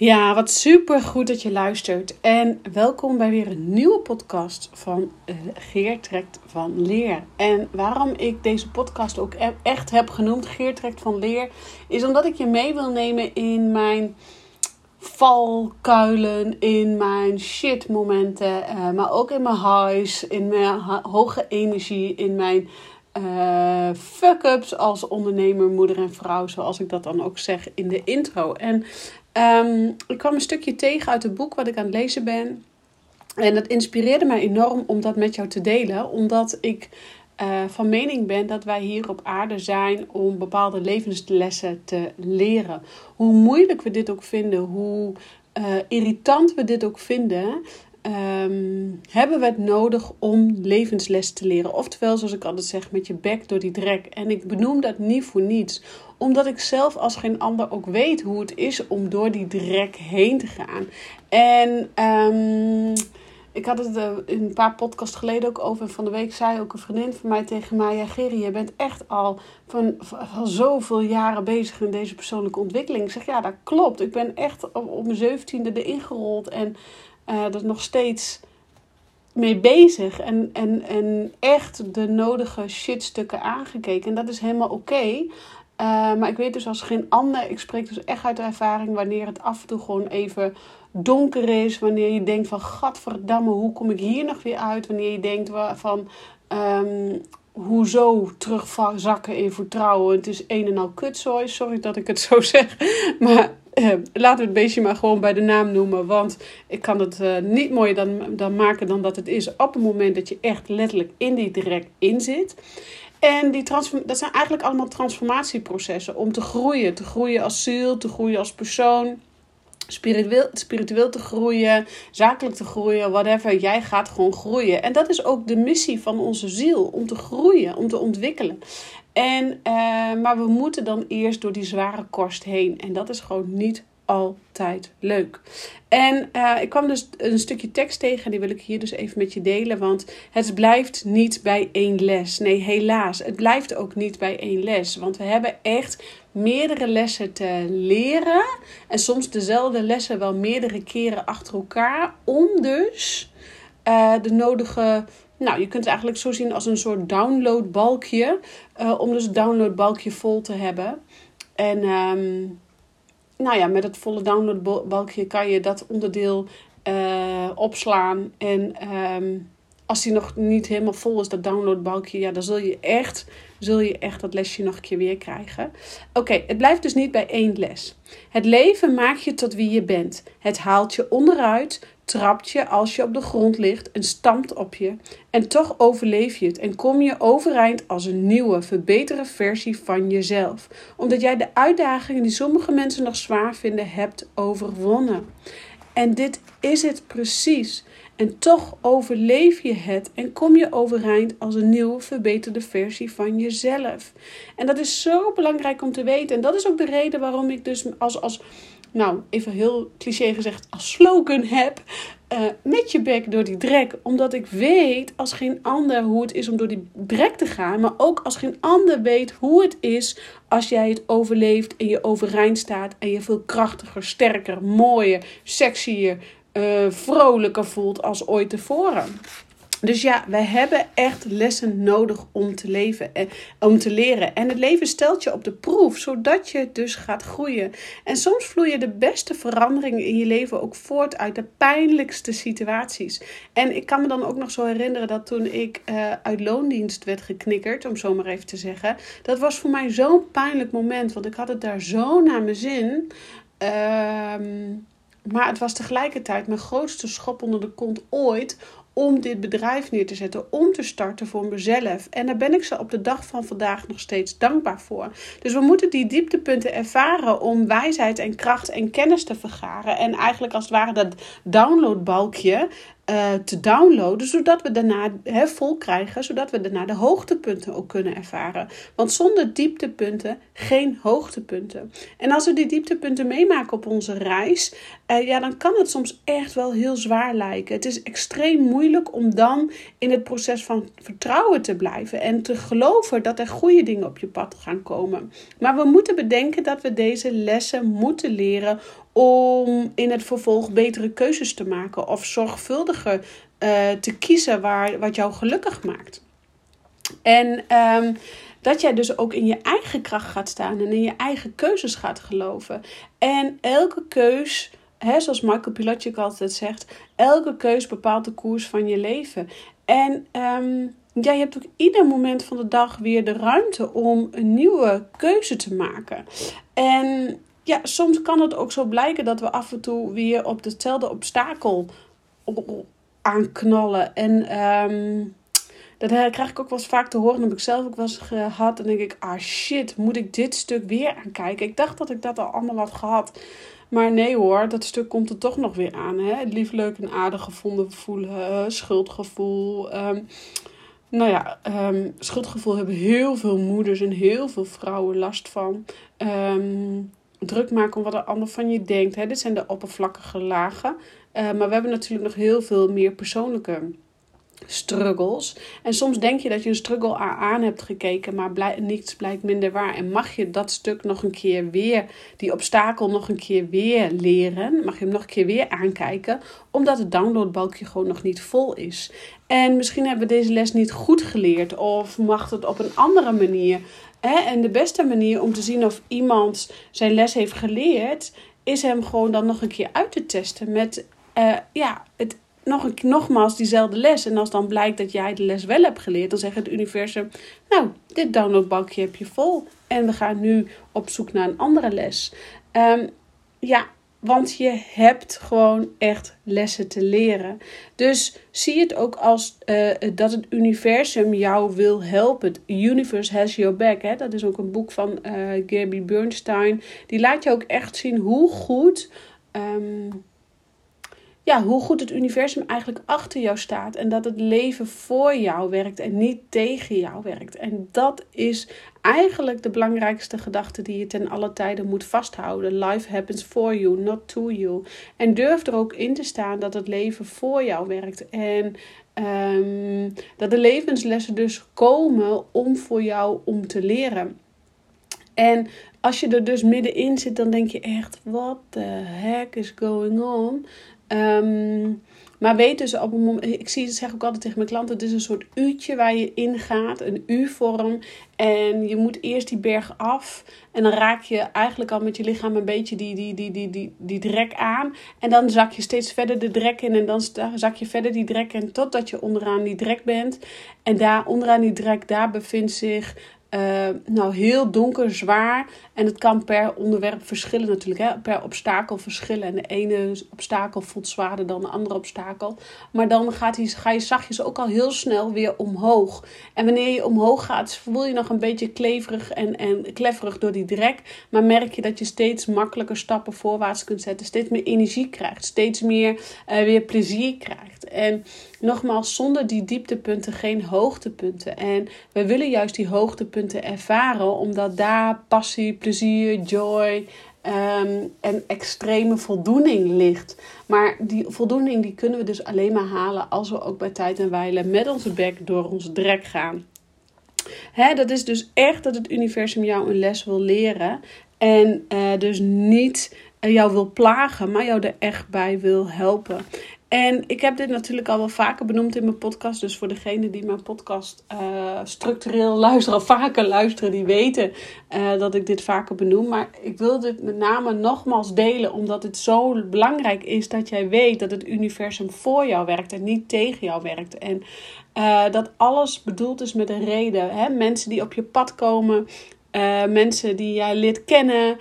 Ja, wat super goed dat je luistert. En welkom bij weer een nieuwe podcast van uh, Geer trekt van leer. En waarom ik deze podcast ook e- echt heb genoemd Geer trekt van leer, is omdat ik je mee wil nemen in mijn valkuilen, in mijn shit momenten, uh, maar ook in mijn highs, in mijn hoge energie, in mijn uh, fuck-ups als ondernemer, moeder en vrouw, zoals ik dat dan ook zeg in de intro. En Um, ik kwam een stukje tegen uit het boek wat ik aan het lezen ben. En dat inspireerde mij enorm om dat met jou te delen. Omdat ik uh, van mening ben dat wij hier op aarde zijn om bepaalde levenslessen te leren. Hoe moeilijk we dit ook vinden, hoe uh, irritant we dit ook vinden. Um, hebben we het nodig om levensles te leren. Oftewel, zoals ik altijd zeg, met je bek door die drek. En ik benoem dat niet voor niets. Omdat ik zelf als geen ander ook weet hoe het is om door die drek heen te gaan. En um, ik had het uh, een paar podcasts geleden ook over. En van de week zei ook een vriendin van mij tegen mij: Ja, Gerrie, je bent echt al van, van zoveel jaren bezig in deze persoonlijke ontwikkeling. Ik zeg ja, dat klopt. Ik ben echt op, op mijn zeventiende erin gerold. En uh, er nog steeds mee bezig. En, en, en echt de nodige shitstukken aangekeken. En dat is helemaal oké. Uh, maar ik weet dus als geen ander, ik spreek dus echt uit ervaring, wanneer het af en toe gewoon even donker is. Wanneer je denkt van, gadverdamme, hoe kom ik hier nog weer uit? Wanneer je denkt van, um, hoezo terugzakken in vertrouwen? Het is een en al kutzooi, sorry dat ik het zo zeg. Maar laten we het beestje maar gewoon bij de naam noemen. Want ik kan het uh, niet mooier dan, dan maken dan dat het is op het moment dat je echt letterlijk in die direct in zit. En die dat zijn eigenlijk allemaal transformatieprocessen om te groeien. Te groeien als ziel, te groeien als persoon. Spiritueel, spiritueel te groeien, zakelijk te groeien, whatever. Jij gaat gewoon groeien. En dat is ook de missie van onze ziel: om te groeien, om te ontwikkelen. En, uh, maar we moeten dan eerst door die zware korst heen. En dat is gewoon niet altijd leuk. En uh, ik kwam dus een stukje tekst tegen, die wil ik hier dus even met je delen. Want het blijft niet bij één les. Nee, helaas, het blijft ook niet bij één les. Want we hebben echt meerdere lessen te leren. En soms dezelfde lessen wel meerdere keren achter elkaar. Om dus uh, de nodige nou, je kunt het eigenlijk zo zien als een soort downloadbalkje. Uh, om dus het downloadbalkje vol te hebben. En um, nou ja, met het volle downloadbalkje kan je dat onderdeel uh, opslaan. En um, als die nog niet helemaal vol is, dat downloadbalkje, ja, dan zul je echt, zul je echt dat lesje nog een keer weer krijgen. Oké, het blijft dus niet bij één les. Het leven maakt je tot wie je bent. Het haalt je onderuit, trapt je als je op de grond ligt en stampt op je. En toch overleef je het en kom je overeind als een nieuwe, verbeterde versie van jezelf. Omdat jij de uitdagingen die sommige mensen nog zwaar vinden, hebt overwonnen. En dit is het precies. En toch overleef je het en kom je overeind als een nieuwe, verbeterde versie van jezelf. En dat is zo belangrijk om te weten. En dat is ook de reden waarom ik dus als, als nou, even heel cliché gezegd, als slogan heb. Uh, met je bek door die drek. Omdat ik weet als geen ander hoe het is om door die drek te gaan. Maar ook als geen ander weet hoe het is als jij het overleeft en je overeind staat. En je veel krachtiger, sterker, mooier, sexier, uh, vrolijker voelt als ooit tevoren. Dus ja, we hebben echt lessen nodig om te leven en om te leren. En het leven stelt je op de proef, zodat je dus gaat groeien. En soms vloeien de beste veranderingen in je leven ook voort uit de pijnlijkste situaties. En ik kan me dan ook nog zo herinneren dat toen ik uh, uit loondienst werd geknikkerd, om zo maar even te zeggen. Dat was voor mij zo'n pijnlijk moment, want ik had het daar zo naar mijn zin. Ehm, maar het was tegelijkertijd mijn grootste schop onder de kont ooit om dit bedrijf neer te zetten, om te starten voor mezelf. En daar ben ik ze op de dag van vandaag nog steeds dankbaar voor. Dus we moeten die dieptepunten ervaren om wijsheid en kracht en kennis te vergaren. En eigenlijk als het ware dat downloadbalkje uh, te downloaden, zodat we daarna he, vol krijgen, zodat we daarna de hoogtepunten ook kunnen ervaren. Want zonder dieptepunten geen hoogtepunten. En als we die dieptepunten meemaken op onze reis, uh, ja, dan kan het soms echt wel heel zwaar lijken. Het is extreem moeilijk om dan in het proces van vertrouwen te blijven en te geloven dat er goede dingen op je pad gaan komen. Maar we moeten bedenken dat we deze lessen moeten leren om in het vervolg betere keuzes te maken of zorgvuldiger uh, te kiezen waar, wat jou gelukkig maakt. En um, dat jij dus ook in je eigen kracht gaat staan en in je eigen keuzes gaat geloven. En elke keus, hè, zoals Michael Pilatschik altijd zegt, elke keus bepaalt de koers van je leven. En um, ja, je hebt ook ieder moment van de dag weer de ruimte om een nieuwe keuze te maken. En ja, soms kan het ook zo blijken dat we af en toe weer op hetzelfde obstakel aanknallen. En um, dat krijg ik ook wel eens vaak te horen. Dat heb ik zelf ook wel eens gehad. En denk ik, ah shit, moet ik dit stuk weer aankijken? Ik dacht dat ik dat al allemaal had gehad. Maar nee hoor, dat stuk komt er toch nog weer aan. Hè? Lief, leuk en aardig gevonden voelen, schuldgevoel. Um, nou ja, um, schuldgevoel hebben heel veel moeders en heel veel vrouwen last van. Um, druk maken om wat een ander van je denkt. Hè? Dit zijn de oppervlakkige lagen. Uh, maar we hebben natuurlijk nog heel veel meer persoonlijke struggles. En soms denk je dat je een struggle aan hebt gekeken, maar niets blijkt minder waar. En mag je dat stuk nog een keer weer, die obstakel nog een keer weer leren? Mag je hem nog een keer weer aankijken, omdat het downloadbalkje gewoon nog niet vol is. En misschien hebben we deze les niet goed geleerd, of mag het op een andere manier. En de beste manier om te zien of iemand zijn les heeft geleerd, is hem gewoon dan nog een keer uit te testen met uh, ja, het nog een, nogmaals diezelfde les. En als dan blijkt dat jij de les wel hebt geleerd, dan zegt het universum: Nou, dit downloadbankje heb je vol. En we gaan nu op zoek naar een andere les. Um, ja, want je hebt gewoon echt lessen te leren. Dus zie het ook als uh, dat het universum jou wil helpen. The universe has your back. Hè? Dat is ook een boek van uh, Gabby Bernstein. Die laat je ook echt zien hoe goed. Um, ja, hoe goed het universum eigenlijk achter jou staat. En dat het leven voor jou werkt en niet tegen jou werkt. En dat is eigenlijk de belangrijkste gedachte die je ten alle tijden moet vasthouden. Life happens for you, not to you. En durf er ook in te staan dat het leven voor jou werkt. En um, dat de levenslessen dus komen om voor jou om te leren. En als je er dus middenin zit, dan denk je echt: what the heck is going on? Um, maar weet dus op een moment, ik zie, zeg ook altijd tegen mijn klanten, het is een soort uurtje waar je ingaat, een U-vorm. En je moet eerst die berg af en dan raak je eigenlijk al met je lichaam een beetje die, die, die, die, die, die drek aan. En dan zak je steeds verder de drek in en dan zak je verder die drek in totdat je onderaan die drek bent. En daar onderaan die drek, daar bevindt zich uh, nou, heel donker, zwaar. En het kan per onderwerp verschillen natuurlijk. Hè? Per obstakel verschillen. En de ene obstakel voelt zwaarder dan de andere obstakel. Maar dan gaat hij, ga je zachtjes ook al heel snel weer omhoog. En wanneer je omhoog gaat, voel je nog een beetje kleverig en, en klefferig door die drek. Maar merk je dat je steeds makkelijker stappen voorwaarts kunt zetten. Steeds meer energie krijgt. Steeds meer uh, weer plezier krijgt. En nogmaals, zonder die dieptepunten geen hoogtepunten. En we willen juist die hoogtepunten ervaren, omdat daar passie, plezier, joy um, en extreme voldoening ligt. Maar die voldoening die kunnen we dus alleen maar halen als we ook bij tijd en wijle met onze bek door onze drek gaan. Hè, dat is dus echt dat het universum jou een les wil leren. En uh, dus niet jou wil plagen, maar jou er echt bij wil helpen. En ik heb dit natuurlijk al wel vaker benoemd in mijn podcast. Dus voor degenen die mijn podcast uh, structureel luisteren, vaker luisteren, die weten uh, dat ik dit vaker benoem. Maar ik wil dit met name nogmaals delen, omdat het zo belangrijk is dat jij weet dat het universum voor jou werkt en niet tegen jou werkt. En uh, dat alles bedoeld is met een reden. Hè? Mensen die op je pad komen, mensen die jij leert kennen,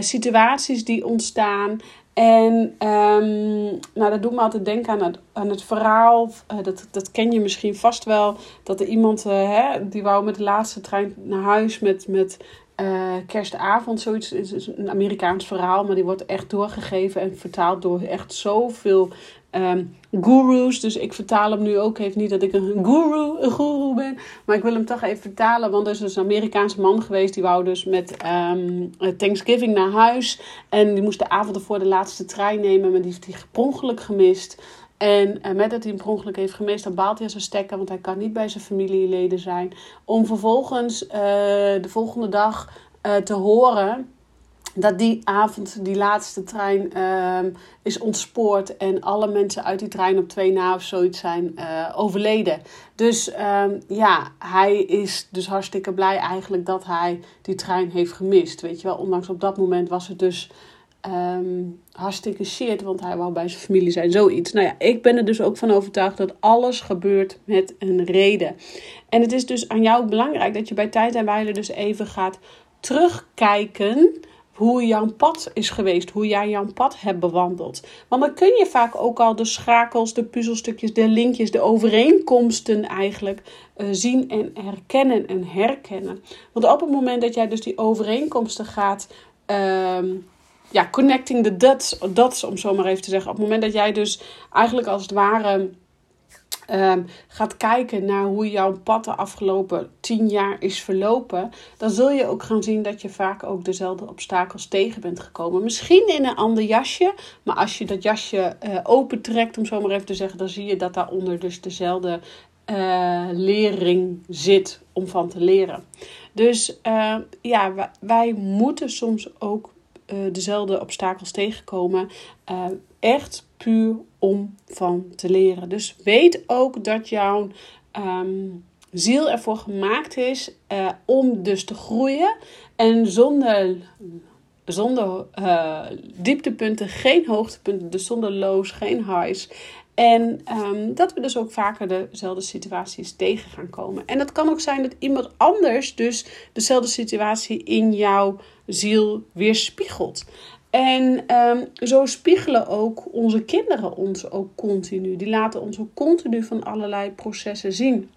situaties die ontstaan. En um, nou, dat doet me altijd denken aan het, aan het verhaal. Uh, dat, dat ken je misschien vast wel. Dat er iemand, uh, hè, die wou met de laatste trein naar huis met, met uh, kerstavond. Zoiets is een Amerikaans verhaal, maar die wordt echt doorgegeven en vertaald door echt zoveel um, gurus. Dus ik vertaal hem nu ook. Heeft niet dat ik een guru, een guru ben. Maar ik wil hem toch even vertalen. Want er is dus een Amerikaanse man geweest. Die wou dus met um, Thanksgiving naar huis. En die moest de avond ervoor de laatste trein nemen. Maar die heeft hij per gemist. En uh, met dat hij een ongeluk heeft gemist, dan baalt hij als een stekker, want hij kan niet bij zijn familieleden zijn. Om vervolgens uh, de volgende dag uh, te horen dat die avond, die laatste trein, uh, is ontspoord. En alle mensen uit die trein op twee na of zoiets zijn uh, overleden. Dus um, ja, hij is dus hartstikke blij eigenlijk dat hij die trein heeft gemist. Weet je wel, ondanks op dat moment was het dus um, hartstikke shit, want hij wou bij zijn familie zijn, zoiets. Nou ja, ik ben er dus ook van overtuigd dat alles gebeurt met een reden. En het is dus aan jou belangrijk dat je bij tijd en wijle dus even gaat terugkijken hoe jouw pad is geweest, hoe jij jouw pad hebt bewandeld. Want dan kun je vaak ook al de schakels, de puzzelstukjes, de linkjes, de overeenkomsten eigenlijk uh, zien en herkennen en herkennen. Want op het moment dat jij dus die overeenkomsten gaat. Uh, ja, connecting the dots, dots, om zo maar even te zeggen. Op het moment dat jij dus eigenlijk als het ware um, gaat kijken naar hoe jouw pad de afgelopen tien jaar is verlopen, dan zul je ook gaan zien dat je vaak ook dezelfde obstakels tegen bent gekomen. Misschien in een ander jasje, maar als je dat jasje uh, opentrekt, om zo maar even te zeggen, dan zie je dat daaronder dus dezelfde uh, lering zit om van te leren. Dus uh, ja, wij, moeten soms ook uh, dezelfde obstakels tegenkomen. echt puur om van te leren. Dus weet ook dat jouw um, ziel ervoor gemaakt is uh, om dus te groeien. En zonder, zonder uh, dieptepunten, geen hoogtepunten, dus zonder lows, geen highs. En um, dat we dus ook vaker dezelfde situaties tegen gaan komen. En dat kan ook zijn dat iemand anders dus dezelfde situatie in jouw ziel weerspiegelt. En um, zo spiegelen ook onze kinderen ons ook continu. Die laten ons ook continu van allerlei processen zien.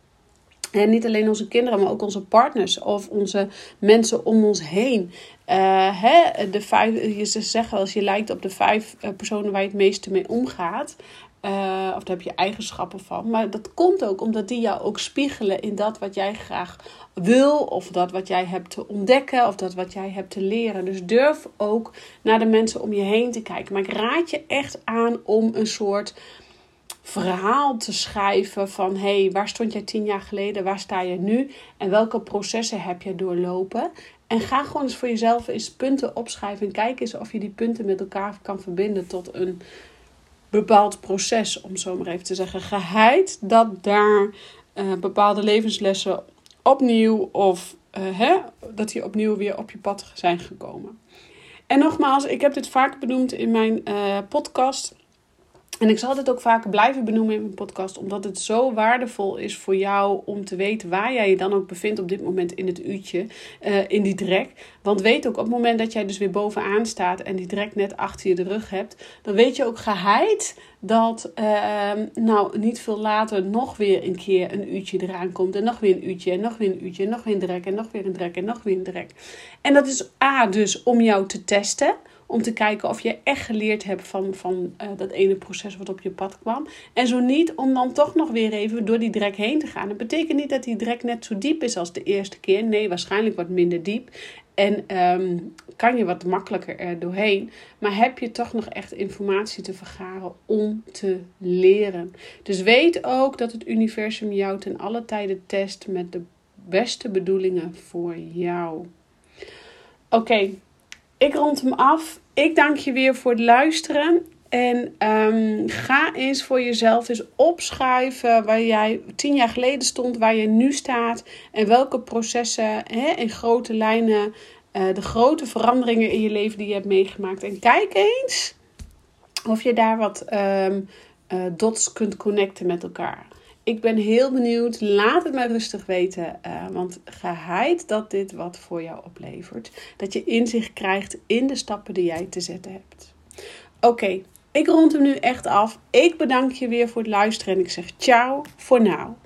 En niet alleen onze kinderen, maar ook onze partners of onze mensen om ons heen. Uh, hè, de vijf, je zeggen eens, je lijkt op de vijf uh, personen waar je het meeste mee omgaat. Uh, of daar heb je eigenschappen van. Maar dat komt ook omdat die jou ook spiegelen in dat wat jij graag wil. Of dat wat jij hebt te ontdekken. Of dat wat jij hebt te leren. Dus durf ook naar de mensen om je heen te kijken. Maar ik raad je echt aan om een soort verhaal te schrijven van hé, hey, waar stond jij tien jaar geleden, waar sta je nu en welke processen heb je doorlopen. En ga gewoon eens voor jezelf eens punten opschrijven en kijk eens of je die punten met elkaar kan verbinden tot een bepaald proces, om zo maar even te zeggen, geheid dat daar uh, bepaalde levenslessen opnieuw of uh, hè, dat die opnieuw weer op je pad zijn gekomen. En nogmaals, ik heb dit vaak benoemd in mijn uh, podcast. En ik zal dit ook vaker blijven benoemen in mijn podcast, omdat het zo waardevol is voor jou om te weten waar jij je dan ook bevindt op dit moment in het uurtje, uh, in die drek. Want weet ook, op het moment dat jij dus weer bovenaan staat en die drek net achter je de rug hebt, dan weet je ook geheid dat uh, nou niet veel later nog weer een keer een uurtje eraan komt. En nog weer een uurtje en nog weer een uurtje en nog weer een drek en nog weer een drek en nog weer een drek. En dat is A dus om jou te testen. Om te kijken of je echt geleerd hebt van, van uh, dat ene proces wat op je pad kwam. En zo niet, om dan toch nog weer even door die drek heen te gaan. Dat betekent niet dat die drek net zo diep is als de eerste keer. Nee, waarschijnlijk wat minder diep. En um, kan je wat makkelijker er doorheen. Maar heb je toch nog echt informatie te vergaren om te leren. Dus weet ook dat het universum jou ten alle tijden test met de beste bedoelingen voor jou. Oké, ik rond hem af. Ik dank je weer voor het luisteren. En ehm, ga eens voor jezelf eens opschrijven waar jij tien jaar geleden stond, waar je nu staat. En welke processen hè, in grote lijnen, uh, de grote veranderingen in je leven die je hebt meegemaakt. En kijk eens of je daar wat um, uh, dots kunt connecten met elkaar. Ik ben heel benieuwd. Laat het mij rustig weten. Uh, want geheid dat dit wat voor jou oplevert. Dat je inzicht krijgt in de stappen die jij te zetten hebt. Oké, ik rond hem nu echt af. Ik bedank je weer voor het luisteren en ik zeg ciao voor nu.